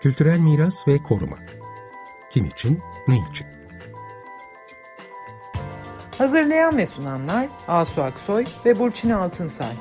Kültürel miras ve koruma. Kim için, ne için? Hazırlayan ve sunanlar Asu Aksoy ve Burçin Altınsay.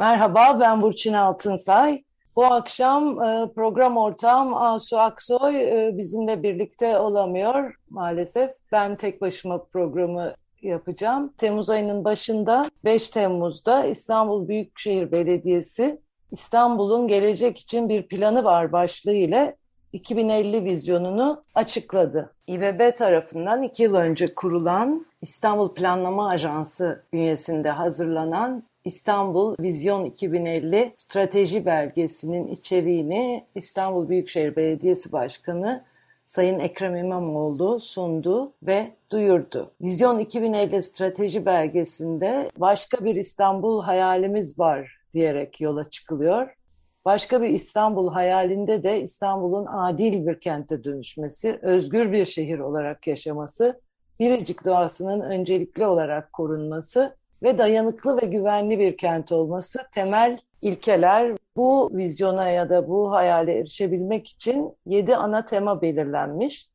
Merhaba ben Burçin Altınsay. Bu akşam e, program ortağım Asu Aksoy e, bizimle birlikte olamıyor maalesef. Ben tek başıma programı yapacağım. Temmuz ayının başında 5 Temmuz'da İstanbul Büyükşehir Belediyesi İstanbul'un gelecek için bir planı var başlığı ile 2050 vizyonunu açıkladı. İBB tarafından iki yıl önce kurulan İstanbul Planlama Ajansı bünyesinde hazırlanan İstanbul Vizyon 2050 strateji belgesinin içeriğini İstanbul Büyükşehir Belediyesi Başkanı Sayın Ekrem İmamoğlu sundu ve duyurdu. Vizyon 2050 strateji belgesinde başka bir İstanbul hayalimiz var diyerek yola çıkılıyor. Başka bir İstanbul hayalinde de İstanbul'un adil bir kente dönüşmesi, özgür bir şehir olarak yaşaması, biricik doğasının öncelikli olarak korunması ve dayanıklı ve güvenli bir kent olması temel ilkeler. Bu vizyona ya da bu hayale erişebilmek için 7 ana tema belirlenmiş.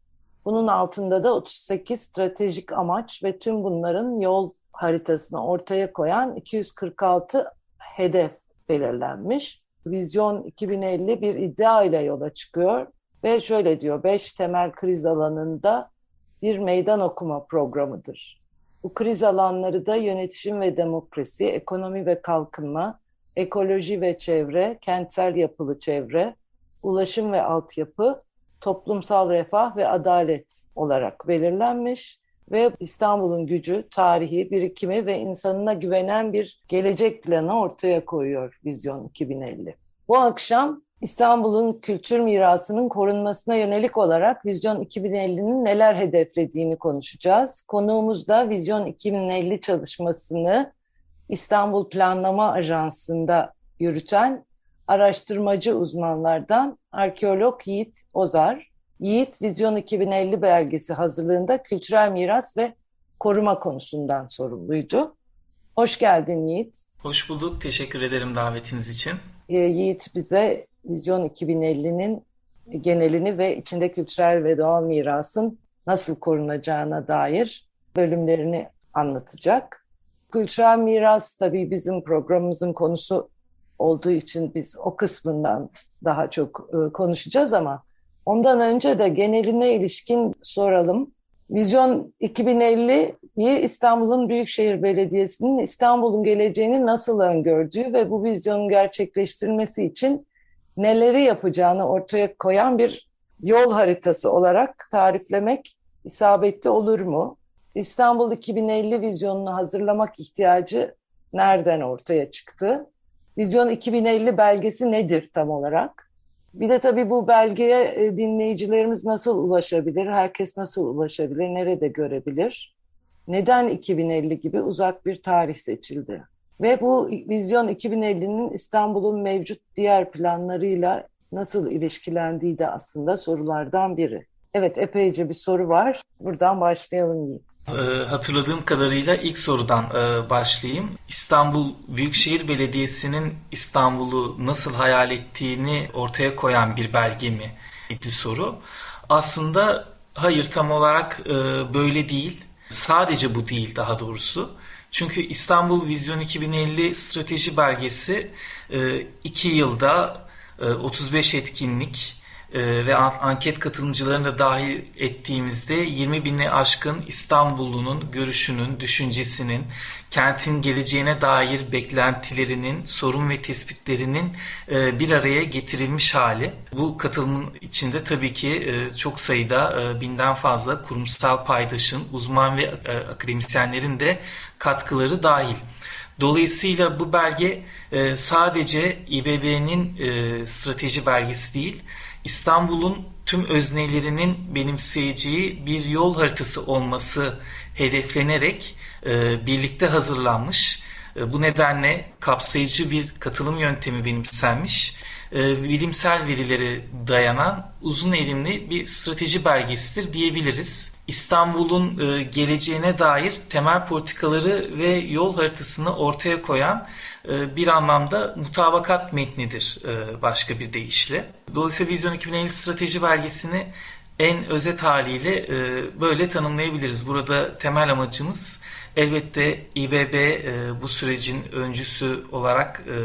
Bunun altında da 38 stratejik amaç ve tüm bunların yol haritasını ortaya koyan 246 hedef belirlenmiş. Vizyon 2050 bir iddia ile yola çıkıyor ve şöyle diyor, 5 temel kriz alanında bir meydan okuma programıdır. Bu kriz alanları da yönetişim ve demokrasi, ekonomi ve kalkınma, ekoloji ve çevre, kentsel yapılı çevre, ulaşım ve altyapı, toplumsal refah ve adalet olarak belirlenmiş ve İstanbul'un gücü, tarihi, birikimi ve insanına güvenen bir gelecek planı ortaya koyuyor Vizyon 2050. Bu akşam İstanbul'un kültür mirasının korunmasına yönelik olarak Vizyon 2050'nin neler hedeflediğini konuşacağız. Konuğumuz da Vizyon 2050 çalışmasını İstanbul Planlama Ajansı'nda yürüten araştırmacı uzmanlardan arkeolog Yiğit Ozar. Yiğit, Vizyon 2050 belgesi hazırlığında kültürel miras ve koruma konusundan sorumluydu. Hoş geldin Yiğit. Hoş bulduk. Teşekkür ederim davetiniz için. Ee, Yiğit bize Vizyon 2050'nin genelini ve içinde kültürel ve doğal mirasın nasıl korunacağına dair bölümlerini anlatacak. Kültürel miras tabii bizim programımızın konusu olduğu için biz o kısmından daha çok e, konuşacağız ama ondan önce de geneline ilişkin soralım. Vizyon 2050'yi İstanbul'un Büyükşehir Belediyesi'nin İstanbul'un geleceğini nasıl öngördüğü ve bu vizyonun gerçekleştirilmesi için neleri yapacağını ortaya koyan bir yol haritası olarak tariflemek isabetli olur mu? İstanbul 2050 vizyonunu hazırlamak ihtiyacı nereden ortaya çıktı? Vizyon 2050 belgesi nedir tam olarak? Bir de tabii bu belgeye e, dinleyicilerimiz nasıl ulaşabilir? Herkes nasıl ulaşabilir? Nerede görebilir? Neden 2050 gibi uzak bir tarih seçildi? Ve bu Vizyon 2050'nin İstanbul'un mevcut diğer planlarıyla nasıl ilişkilendiği de aslında sorulardan biri. Evet epeyce bir soru var. Buradan başlayalım Yiğit. Ee, hatırladığım kadarıyla ilk sorudan e, başlayayım. İstanbul Büyükşehir Belediyesi'nin İstanbul'u nasıl hayal ettiğini ortaya koyan bir belge mi? İdi soru. Aslında hayır tam olarak e, böyle değil. Sadece bu değil daha doğrusu. Çünkü İstanbul Vizyon 2050 strateji belgesi 2 e, yılda 35 e, etkinlik e, ve anket katılımcılarını da dahil ettiğimizde 20 bini aşkın İstanbullunun görüşünün, düşüncesinin, kentin geleceğine dair beklentilerinin, sorun ve tespitlerinin e, bir araya getirilmiş hali. Bu katılımın içinde tabii ki e, çok sayıda e, binden fazla kurumsal paydaşın, uzman ve akademisyenlerin de katkıları dahil. Dolayısıyla bu belge sadece İBB'nin strateji belgesi değil, İstanbul'un tüm öznelerinin benimseyeceği bir yol haritası olması hedeflenerek e, birlikte hazırlanmış. E, bu nedenle kapsayıcı bir katılım yöntemi benimsenmiş e, bilimsel verileri dayanan uzun erimli bir strateji belgesidir diyebiliriz. İstanbul'un e, geleceğine dair temel politikaları ve yol haritasını ortaya koyan e, bir anlamda mutabakat metnidir e, başka bir deyişle. Dolayısıyla Vizyon 2050 strateji belgesini en özet haliyle e, böyle tanımlayabiliriz. Burada temel amacımız elbette İBB e, bu sürecin öncüsü olarak e,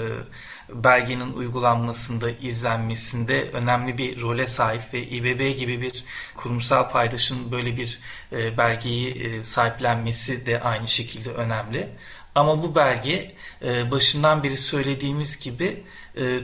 belgenin uygulanmasında, izlenmesinde önemli bir role sahip ve İBB gibi bir kurumsal paydaşın böyle bir e, belgeyi e, sahiplenmesi de aynı şekilde önemli. Ama bu belge e, başından beri söylediğimiz gibi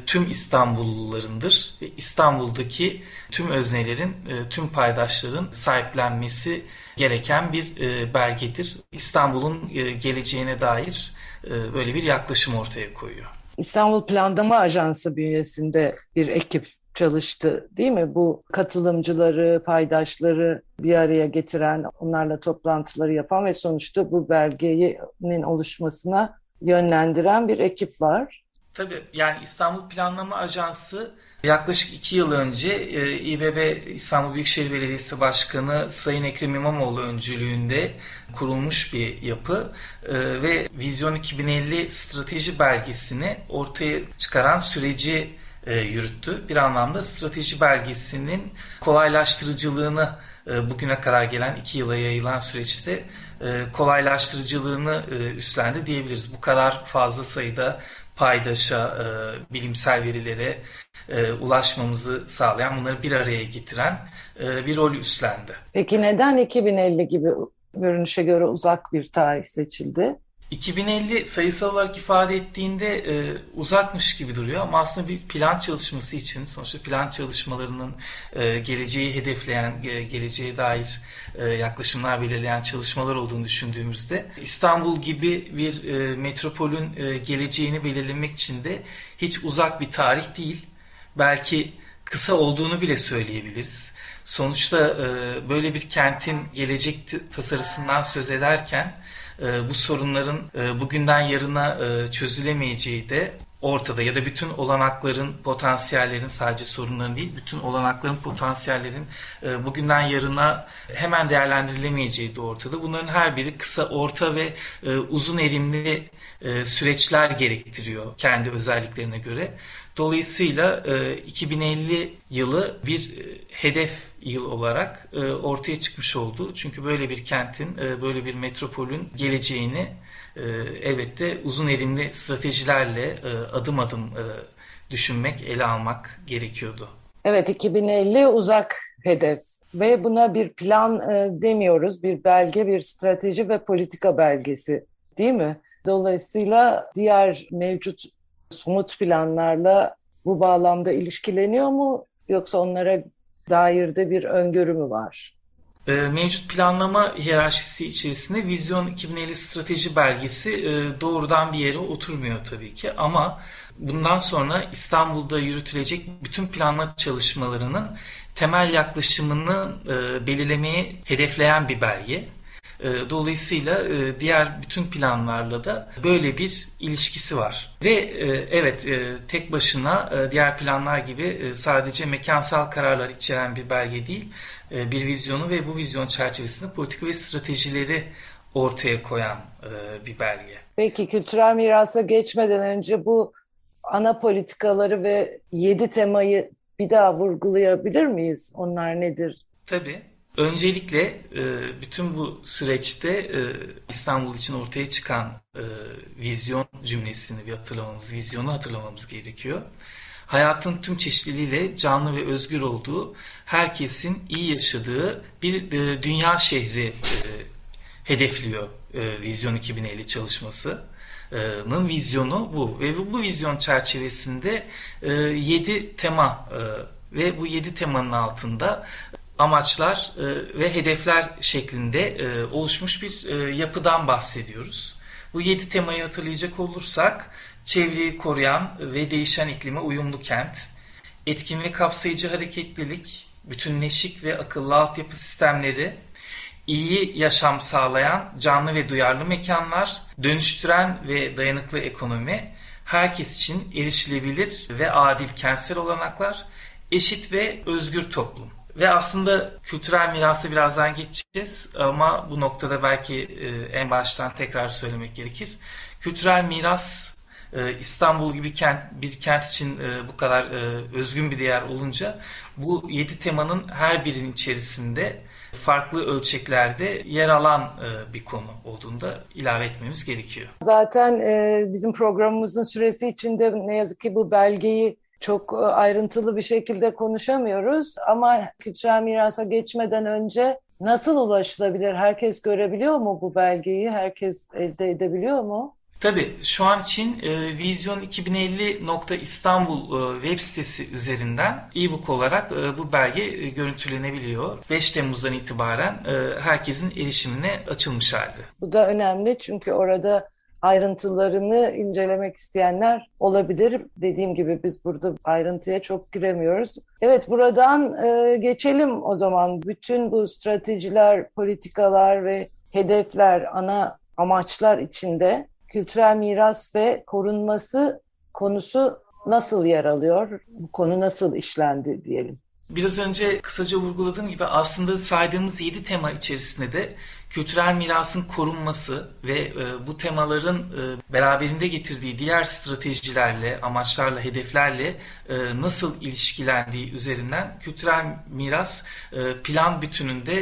tüm İstanbullularındır ve İstanbul'daki tüm öznelerin, tüm paydaşların sahiplenmesi gereken bir belgedir. İstanbul'un geleceğine dair böyle bir yaklaşım ortaya koyuyor. İstanbul Planlama Ajansı bünyesinde bir ekip çalıştı değil mi? Bu katılımcıları, paydaşları bir araya getiren, onlarla toplantıları yapan ve sonuçta bu belgenin oluşmasına yönlendiren bir ekip var. Tabii yani İstanbul Planlama Ajansı yaklaşık iki yıl önce e, İBB İstanbul Büyükşehir Belediyesi Başkanı Sayın Ekrem İmamoğlu öncülüğünde kurulmuş bir yapı e, ve Vizyon 2050 strateji belgesini ortaya çıkaran süreci e, yürüttü. Bir anlamda strateji belgesinin kolaylaştırıcılığını bugüne kadar gelen iki yıla yayılan süreçte kolaylaştırıcılığını üstlendi diyebiliriz. Bu kadar fazla sayıda paydaşa, bilimsel verilere e, ulaşmamızı sağlayan, bunları bir araya getiren e, bir rol üstlendi. Peki neden 2050 gibi görünüşe göre uzak bir tarih seçildi? 2050 sayısal olarak ifade ettiğinde e, uzakmış gibi duruyor ama aslında bir plan çalışması için sonuçta plan çalışmalarının e, geleceği hedefleyen, e, geleceğe dair e, yaklaşımlar belirleyen çalışmalar olduğunu düşündüğümüzde İstanbul gibi bir e, metropolün e, geleceğini belirlemek için de hiç uzak bir tarih değil. Belki kısa olduğunu bile söyleyebiliriz. Sonuçta e, böyle bir kentin gelecek tasarısından söz ederken e, bu sorunların e, bugünden yarına çözülemeyeceği de ortada ya da bütün olanakların, potansiyellerin sadece sorunların değil, bütün olanakların, potansiyellerin bugünden yarına hemen değerlendirilemeyeceği de ortada. Bunların her biri kısa, orta ve uzun erimli süreçler gerektiriyor kendi özelliklerine göre. Dolayısıyla 2050 yılı bir hedef yıl olarak ortaya çıkmış oldu. Çünkü böyle bir kentin, böyle bir metropolün geleceğini e, elbette uzun erimli stratejilerle e, adım adım e, düşünmek, ele almak gerekiyordu. Evet 2050 uzak hedef ve buna bir plan demiyoruz. Bir belge, bir strateji ve politika belgesi değil mi? Dolayısıyla diğer mevcut somut planlarla bu bağlamda ilişkileniyor mu yoksa onlara dair de bir öngörü mü var? Ee, mevcut planlama hiyerarşisi içerisinde Vizyon 2050 strateji belgesi e, doğrudan bir yere oturmuyor tabii ki ama bundan sonra İstanbul'da yürütülecek bütün planlama çalışmalarının temel yaklaşımını e, belirlemeyi hedefleyen bir belge. E, dolayısıyla e, diğer bütün planlarla da böyle bir ilişkisi var. Ve e, evet tek başına diğer planlar gibi sadece mekansal kararlar içeren bir belge değil, bir vizyonu ve bu vizyon çerçevesinde politika ve stratejileri ortaya koyan bir belge. Peki kültürel mirasa geçmeden önce bu ana politikaları ve yedi temayı bir daha vurgulayabilir miyiz? Onlar nedir? Tabii. Öncelikle e, bütün bu süreçte e, İstanbul için ortaya çıkan e, vizyon cümlesini bir hatırlamamız, vizyonu hatırlamamız gerekiyor. Hayatın tüm çeşitliliğiyle canlı ve özgür olduğu, herkesin iyi yaşadığı bir dünya şehri hedefliyor Vizyon 2050 çalışmasının vizyonu bu. Ve bu vizyon çerçevesinde yedi tema ve bu yedi temanın altında amaçlar e, ve hedefler şeklinde e, oluşmuş bir e, yapıdan bahsediyoruz. Bu yedi temayı hatırlayacak olursak çevreyi koruyan ve değişen iklime uyumlu kent, etkin ve kapsayıcı hareketlilik, bütünleşik ve akıllı altyapı sistemleri, iyi yaşam sağlayan canlı ve duyarlı mekanlar, dönüştüren ve dayanıklı ekonomi, herkes için erişilebilir ve adil kentsel olanaklar, eşit ve özgür toplum. Ve aslında kültürel mirası birazdan geçeceğiz ama bu noktada belki e, en baştan tekrar söylemek gerekir. Kültürel miras e, İstanbul gibi kent, bir kent için e, bu kadar özgün bir değer olunca bu yedi temanın her birinin içerisinde farklı ölçeklerde yer alan bir konu olduğunda ilave etmemiz gerekiyor. Zaten bizim programımızın süresi içinde ne yazık ki bu belgeyi çok e, ayrıntılı bir şekilde konuşamıyoruz ama kültürel mirasa geçmeden önce nasıl ulaşılabilir? Herkes görebiliyor mu bu belgeyi? Herkes elde edebiliyor mu? Tabii şu an için e, Vizyon 2050.İstanbul e, web sitesi üzerinden e-book olarak e, bu belge e, görüntülenebiliyor. 5 Temmuz'dan itibaren e, herkesin erişimine açılmış halde. Bu da önemli çünkü orada ayrıntılarını incelemek isteyenler olabilir. Dediğim gibi biz burada ayrıntıya çok giremiyoruz. Evet buradan e, geçelim o zaman. Bütün bu stratejiler, politikalar ve hedefler, ana amaçlar içinde kültürel miras ve korunması konusu nasıl yer alıyor? Bu konu nasıl işlendi diyelim. Biraz önce kısaca vurguladığım gibi aslında saydığımız 7 tema içerisinde de kültürel mirasın korunması ve e, bu temaların e, beraberinde getirdiği diğer stratejilerle, amaçlarla, hedeflerle e, nasıl ilişkilendiği üzerinden kültürel miras plan bütününde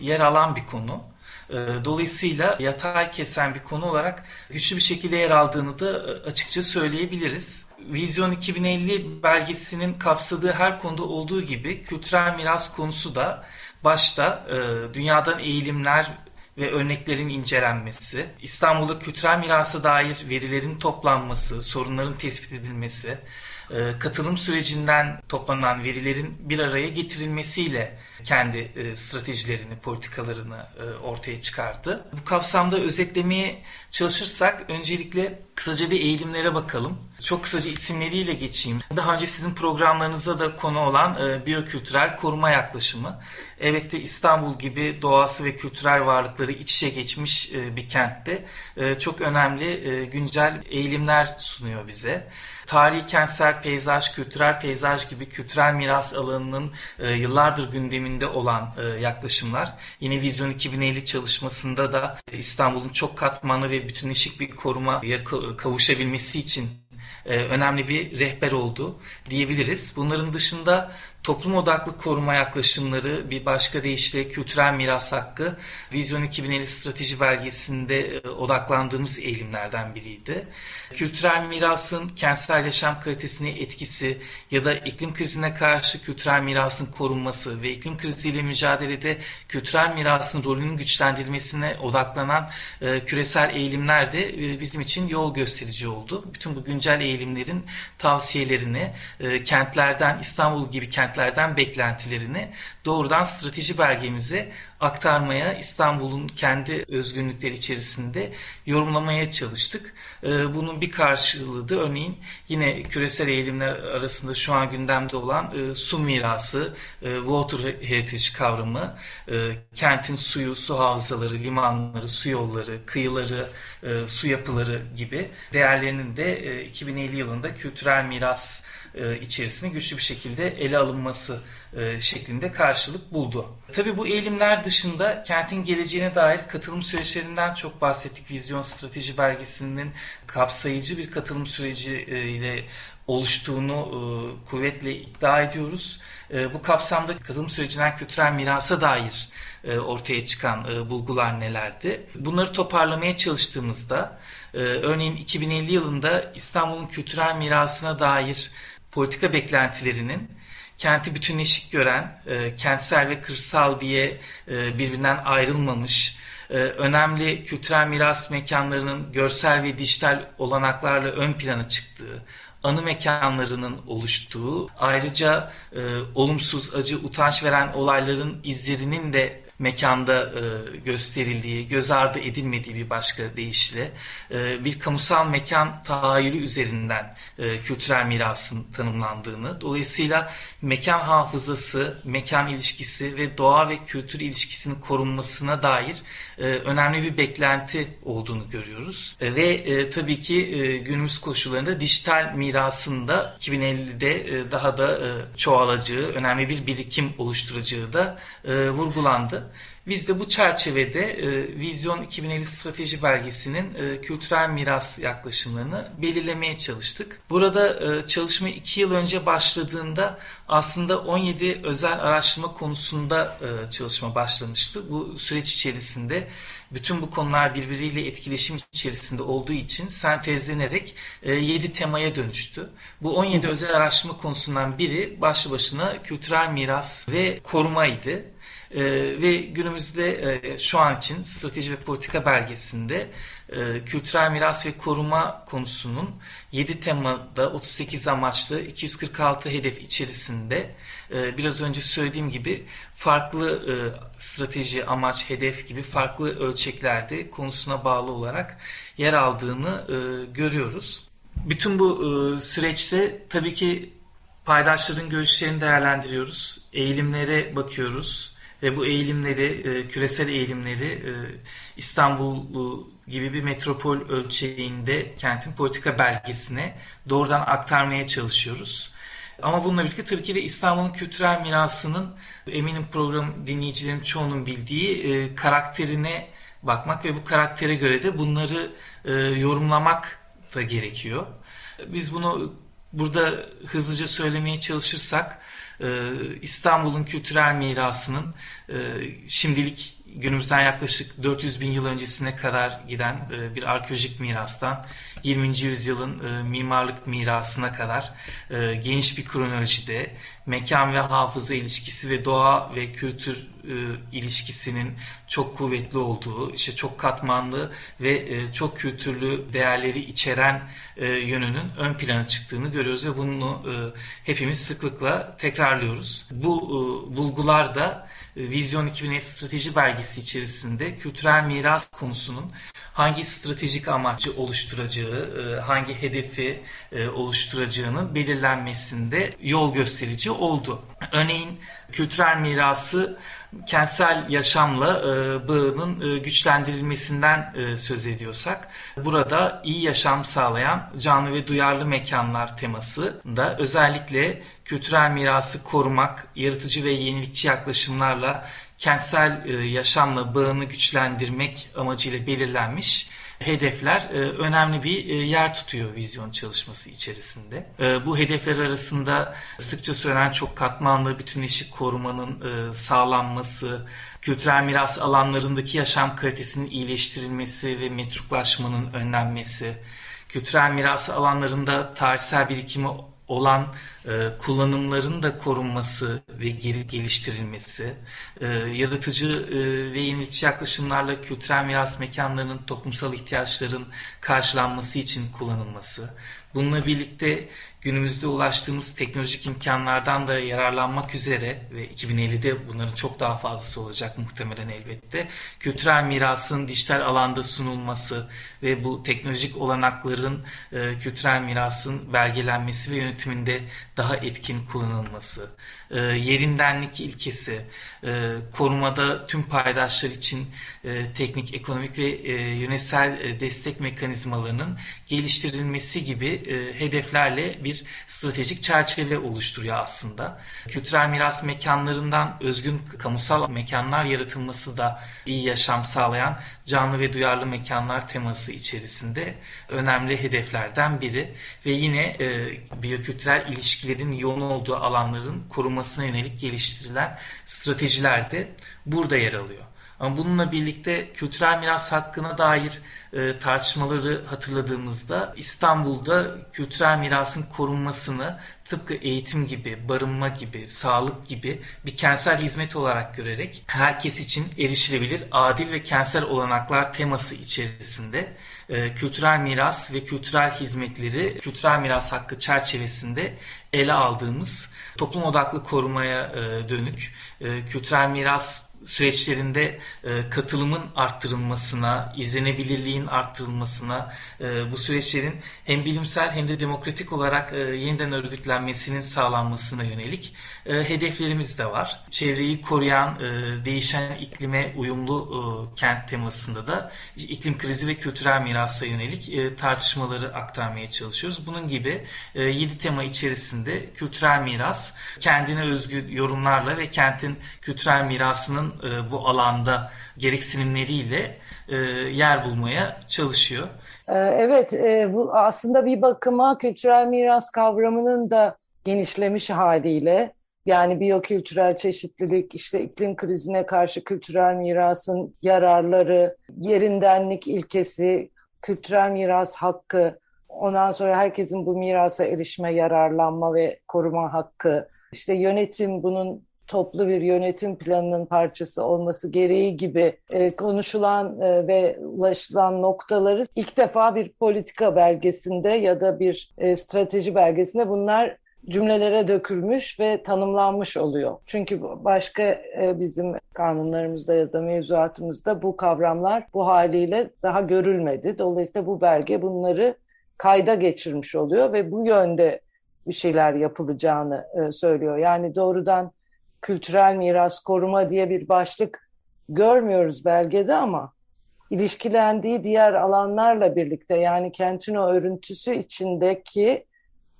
yer alan bir konu. E, dolayısıyla yatay kesen bir konu olarak güçlü bir şekilde yer aldığını da e, açıkça söyleyebiliriz. Vizyon 2050 belgesinin kapsadığı her konuda olduğu gibi kültürel miras konusu da başta e, dünyadan eğilimler ve örneklerin incelenmesi, İstanbul'da kültürel mirasa dair verilerin toplanması, sorunların tespit edilmesi, e, katılım sürecinden toplanan verilerin bir araya getirilmesiyle kendi e, stratejilerini, politikalarını e, ortaya çıkardı. Bu kapsamda özetlemeye çalışırsak öncelikle kısaca bir eğilimlere bakalım. Çok kısaca isimleriyle geçeyim. Daha önce sizin programlarınızda da konu olan e, biyokültürel koruma yaklaşımı. Evet de İstanbul gibi doğası ve kültürel varlıkları iç içe geçmiş e, bir kentte e, çok önemli e, güncel eğilimler sunuyor bize. Tarihi kentsel peyzaj, kültürel peyzaj gibi kültürel miras alanının e, yıllardır gündeminde olan e, yaklaşımlar. Yine Vizyon 2050 çalışmasında da İstanbul'un çok katmanlı ve bütünleşik bir korumaya kavuşabilmesi için e, önemli bir rehber oldu diyebiliriz. Bunların dışında toplum odaklı koruma yaklaşımları bir başka deyişle kültürel miras hakkı Vizyon 2050 strateji belgesinde e, odaklandığımız eğilimlerden biriydi. Kültürel mirasın kentsel yaşam kalitesine etkisi ya da iklim krizine karşı kültürel mirasın korunması ve iklim kriziyle mücadelede kültürel mirasın rolünün güçlendirilmesine odaklanan e, küresel eğilimler de e, bizim için yol gösterici oldu. Bütün bu güncel eğilimlerin tavsiyelerini kentlerden İstanbul gibi kent kentlerden beklentilerini doğrudan strateji belgemize aktarmaya, İstanbul'un kendi özgünlükleri içerisinde yorumlamaya çalıştık. Ee, bunun bir karşılığı da örneğin yine küresel eğilimler arasında şu an gündemde olan e, su mirası, e, water heritage kavramı, e, kentin suyu, su havzaları, limanları, su yolları, kıyıları, su yapıları gibi değerlerinin de 2050 yılında kültürel miras içerisinde güçlü bir şekilde ele alınması e, şeklinde karşılık buldu. Tabi bu eğilimler dışında kentin geleceğine dair katılım süreçlerinden çok bahsettik. Vizyon Strateji Belgesi'nin kapsayıcı bir katılım süreci e, ile oluştuğunu e, kuvvetle iddia ediyoruz. Bu kapsamda katılım sürecinden kültürel mirasa dair ortaya çıkan bulgular nelerdi? Bunları toparlamaya çalıştığımızda örneğin 2050 yılında İstanbul'un kültürel mirasına dair politika beklentilerinin kenti bütünleşik gören, e, kentsel ve kırsal diye e, birbirinden ayrılmamış, e, önemli kültürel miras mekanlarının görsel ve dijital olanaklarla ön plana çıktığı, anı mekanlarının oluştuğu, ayrıca e, olumsuz, acı, utanç veren olayların izlerinin de mekanda e, gösterildiği, göz ardı edilmediği bir başka deyişle e, bir kamusal mekan tahayyülü üzerinden e, kültürel mirasın tanımlandığını, dolayısıyla mekan hafızası, mekan ilişkisi ve doğa ve kültür ilişkisinin korunmasına dair önemli bir beklenti olduğunu görüyoruz. E, ve e, tabii ki e, günümüz koşullarında dijital mirasında 2050'de e, daha da e, çoğalacağı, önemli bir birikim oluşturacağı da e, vurgulandı. Biz de bu çerçevede e, Vizyon 2050 Strateji Belgesi'nin e, kültürel miras yaklaşımlarını belirlemeye çalıştık. Burada e, çalışma 2 yıl önce başladığında aslında 17 özel araştırma konusunda e, çalışma başlamıştı. Bu süreç içerisinde bütün bu konular birbiriyle etkileşim içerisinde olduğu için sentezlenerek e, 7 temaya dönüştü. Bu 17 özel araştırma konusundan biri başlı başına kültürel miras ve korumaydı. E, ve günümüzde e, şu an için strateji ve politika belgesinde e, kültürel miras ve koruma konusunun 7 temada 38 amaçlı 246 hedef içerisinde e, biraz önce söylediğim gibi farklı e, strateji, amaç, hedef gibi farklı ölçeklerde konusuna bağlı olarak yer aldığını e, görüyoruz. Bütün bu e, süreçte tabii ki paydaşların görüşlerini değerlendiriyoruz, eğilimlere bakıyoruz, ve bu eğilimleri, e, küresel eğilimleri e, İstanbul gibi bir metropol ölçeğinde kentin politika belgesine doğrudan aktarmaya çalışıyoruz. Ama bununla birlikte tabii ki de İstanbul'un kültürel mirasının eminim program dinleyicilerin çoğunun bildiği e, karakterine bakmak ve bu karaktere göre de bunları yorumlamak da gerekiyor. Biz bunu burada hızlıca söylemeye çalışırsak İstanbul'un kültürel mirasının e, şimdilik günümüzden yaklaşık 400 bin yıl öncesine kadar giden e, bir arkeolojik mirastan 20. yüzyılın e, mimarlık mirasına kadar e, geniş bir kronolojide mekan ve hafıza ilişkisi ve doğa ve kültür ilişkisinin çok kuvvetli olduğu, işte çok katmanlı ve çok kültürlü değerleri içeren yönünün ön plana çıktığını görüyoruz ve bunu hepimiz sıklıkla tekrarlıyoruz. Bu bulgular da Vizyon 2050 strateji belgesi içerisinde kültürel miras konusunun hangi stratejik amacı oluşturacağı, e, hangi hedefi e, oluşturacağının belirlenmesinde yol gösterici oldu. Örneğin kültürel mirası kentsel yaşamla e, bağının güçlendirilmesinden söz ediyorsak burada iyi yaşam sağlayan canlı ve duyarlı mekanlar teması da özellikle kültürel mirası korumak, yaratıcı ve yenilikçi yaklaşımlarla kentsel e, yaşamla bağını güçlendirmek amacıyla belirlenmiş hedefler e, önemli bir e, yer tutuyor vizyon çalışması içerisinde. Bu hedefler arasında sıkça söylenen çok katmanlı bütünleşik korumanın sağlanması, kültürel miras alanlarındaki yaşam kalitesinin iyileştirilmesi ve metruklaşmanın önlenmesi, kültürel miras alanlarında tarihsel birikimi olan e, kullanımların da korunması ve geri geliştirilmesi, e, yaratıcı e, ve yenilikçi yaklaşımlarla kültürel miras mekanlarının toplumsal ihtiyaçların karşılanması için kullanılması, bununla birlikte günümüzde ulaştığımız teknolojik imkanlardan da yararlanmak üzere ve 2050'de bunların çok daha fazlası olacak muhtemelen elbette. Kültürel mirasın dijital alanda sunulması ve bu teknolojik olanakların e, kültürel mirasın belgelenmesi ve yönetiminde daha etkin kullanılması, e, yerindenlik ilkesi, e, korumada tüm paydaşlar için e, teknik, ekonomik ve e, yönetsel e, destek mekanizmalarının geliştirilmesi gibi e, hedeflerle bir bir stratejik çerçeve oluşturuyor aslında. Kültürel miras mekanlarından özgün kamusal mekanlar yaratılması da iyi yaşam sağlayan canlı ve duyarlı mekanlar teması içerisinde önemli hedeflerden biri ve yine e, biyokültürel ilişkilerin yoğun olduğu alanların korunmasına yönelik geliştirilen stratejiler de burada yer alıyor. Ama bununla birlikte kültürel miras hakkına dair e, tartışmaları hatırladığımızda İstanbul'da kültürel mirasın korunmasını tıpkı eğitim gibi, barınma gibi, sağlık gibi bir kentsel hizmet olarak görerek herkes için erişilebilir, adil ve kentsel olanaklar teması içerisinde e, kültürel miras ve kültürel hizmetleri kültürel miras hakkı çerçevesinde ele aldığımız toplum odaklı korumaya e, dönük e, kültürel miras süreçlerinde e, katılımın arttırılmasına, izlenebilirliğin arttırılmasına, e, bu süreçlerin hem bilimsel hem de demokratik olarak e, yeniden örgütlenmesinin sağlanmasına yönelik hedeflerimiz de var. Çevreyi koruyan, değişen iklime uyumlu kent temasında da iklim krizi ve kültürel mirasa yönelik tartışmaları aktarmaya çalışıyoruz. Bunun gibi 7 tema içerisinde kültürel miras, kendine özgü yorumlarla ve kentin kültürel mirasının e, bu alanda gereksinimleriyle e, yer bulmaya çalışıyor. E, evet, e, bu aslında bir bakıma kültürel miras kavramının da genişlemiş haliyle yani biyokültürel çeşitlilik, işte iklim krizine karşı kültürel mirasın yararları, yerindenlik ilkesi, kültürel miras hakkı, ondan sonra herkesin bu mirasa erişme, yararlanma ve koruma hakkı, işte yönetim bunun toplu bir yönetim planının parçası olması gereği gibi e, konuşulan e, ve ulaşılan noktaları ilk defa bir politika belgesinde ya da bir e, strateji belgesinde bunlar cümlelere dökülmüş ve tanımlanmış oluyor. Çünkü başka e, bizim kanunlarımızda ya da mevzuatımızda bu kavramlar bu haliyle daha görülmedi. Dolayısıyla bu belge bunları kayda geçirmiş oluyor ve bu yönde bir şeyler yapılacağını e, söylüyor. Yani doğrudan kültürel miras koruma diye bir başlık görmüyoruz belgede ama ilişkilendiği diğer alanlarla birlikte yani kentin o örüntüsü içindeki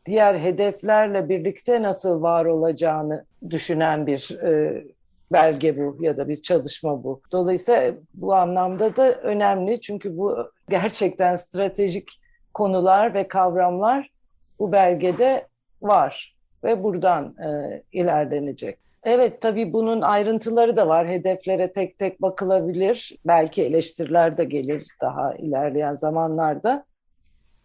diğer hedeflerle birlikte nasıl var olacağını düşünen bir e, belge bu ya da bir çalışma bu. Dolayısıyla bu anlamda da önemli çünkü bu gerçekten stratejik konular ve kavramlar bu belgede var ve buradan e, ilerlenecek. Evet tabii bunun ayrıntıları da var. Hedeflere tek tek bakılabilir. Belki eleştiriler de gelir daha ilerleyen zamanlarda.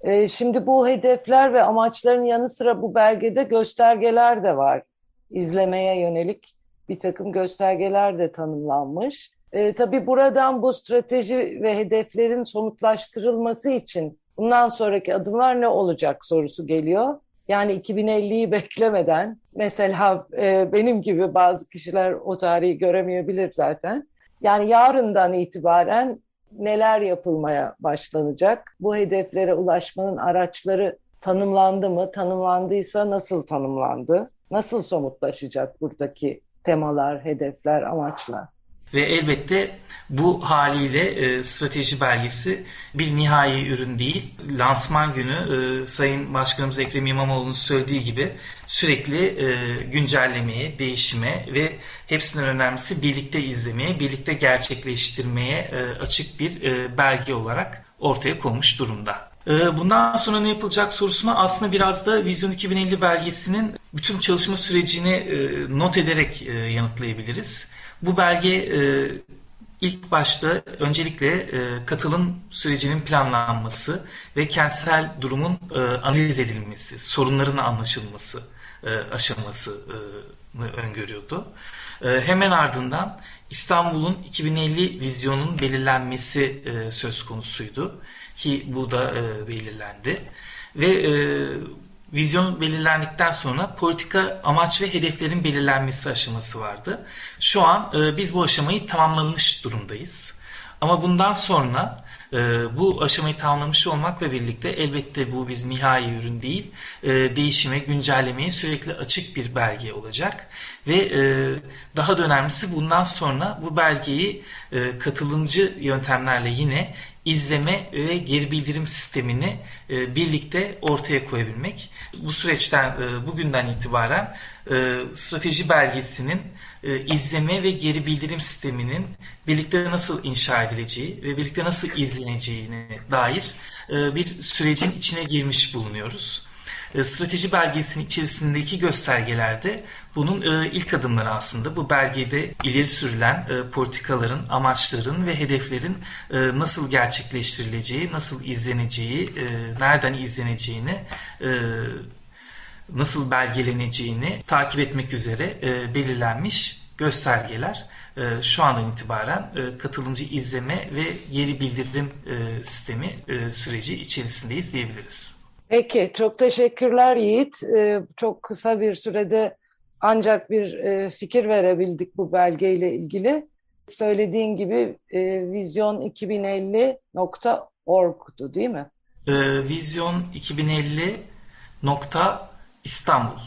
Ee, şimdi bu hedefler ve amaçların yanı sıra bu belgede göstergeler de var. İzlemeye yönelik bir takım göstergeler de tanımlanmış. Ee, tabii buradan bu strateji ve hedeflerin somutlaştırılması için bundan sonraki adımlar ne olacak sorusu geliyor. Yani 2050'yi beklemeden mesela e, benim gibi bazı kişiler o tarihi göremeyebilir zaten. Yani yarından itibaren neler yapılmaya başlanacak? Bu hedeflere ulaşmanın araçları tanımlandı mı? Tanımlandıysa nasıl tanımlandı? Nasıl somutlaşacak buradaki temalar, hedefler, amaçlar? Ve elbette bu haliyle e, strateji belgesi bir nihai ürün değil. Lansman günü e, Sayın Başkanımız Ekrem İmamoğlu'nun söylediği gibi sürekli e, güncellemeye, değişime ve hepsinden önemlisi birlikte izlemeye, birlikte gerçekleştirmeye e, açık bir e, belge olarak ortaya konmuş durumda. E, bundan sonra ne yapılacak sorusuna aslında biraz da Vizyon 2050 belgesinin bütün çalışma sürecini e, not ederek e, yanıtlayabiliriz. Bu belge e, ilk başta öncelikle e, katılım sürecinin planlanması ve kentsel durumun e, analiz edilmesi, sorunların anlaşılması e, aşamasını öngörüyordu. E, hemen ardından İstanbul'un 2050 vizyonun belirlenmesi e, söz konusuydu ki bu da e, belirlendi ve e, vizyon belirlendikten sonra politika amaç ve hedeflerin belirlenmesi aşaması vardı. Şu an e, biz bu aşamayı tamamlamış durumdayız. Ama bundan sonra e, bu aşamayı tamamlamış olmakla birlikte elbette bu bir nihai ürün değil. E, değişime, güncellemeye sürekli açık bir belge olacak. Ve e, daha da önemlisi bundan sonra bu belgeyi e, katılımcı yöntemlerle yine izleme ve geri bildirim sistemini e, birlikte ortaya koyabilmek. Bu süreçten e, bugünden itibaren e, strateji belgesinin izleme ve geri bildirim sisteminin birlikte nasıl inşa edileceği ve birlikte nasıl izleneceğine dair bir sürecin içine girmiş bulunuyoruz. E, strateji belgesinin içerisindeki göstergelerde bunun e, ilk adımları aslında. Bu belgede ileri sürülen e, politikaların, amaçların ve hedeflerin nasıl gerçekleştirileceği, nasıl izleneceği, nereden izleneceğini nasıl belgeleneceğini takip etmek üzere belirlenmiş göstergeler şu andan itibaren katılımcı izleme ve geri bildirim sistemi süreci içerisindeyiz diyebiliriz. Peki, çok teşekkürler Yiğit. Ee, çok kısa bir sürede ancak bir e, fikir verebildik bu belgeyle ilgili. söylediğin gibi e, vizyon2050.org'du değil mi? E, Vizyon 2050 nokta İstanbul.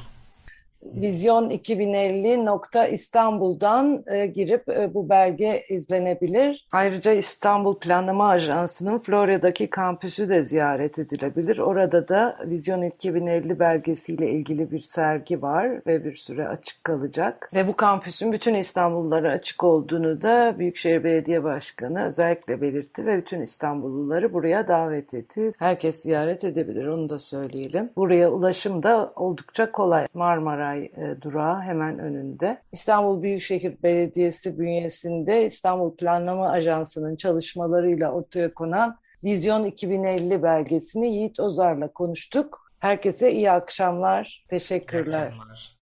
Vizyon 2050.İstanbul'dan e, girip e, bu belge izlenebilir. Ayrıca İstanbul Planlama Ajansı'nın Florya'daki kampüsü de ziyaret edilebilir. Orada da Vizyon 2050 belgesiyle ilgili bir sergi var ve bir süre açık kalacak. Ve bu kampüsün bütün İstanbullulara açık olduğunu da Büyükşehir Belediye Başkanı özellikle belirtti ve bütün İstanbulluları buraya davet etti. Herkes ziyaret edebilir onu da söyleyelim. Buraya ulaşım da oldukça kolay. Marmara Saray e, durağı hemen önünde. İstanbul Büyükşehir Belediyesi bünyesinde İstanbul Planlama Ajansı'nın çalışmalarıyla ortaya konan Vizyon 2050 belgesini Yiğit Ozar'la konuştuk. Herkese iyi akşamlar. Teşekkürler. İyi akşamlar.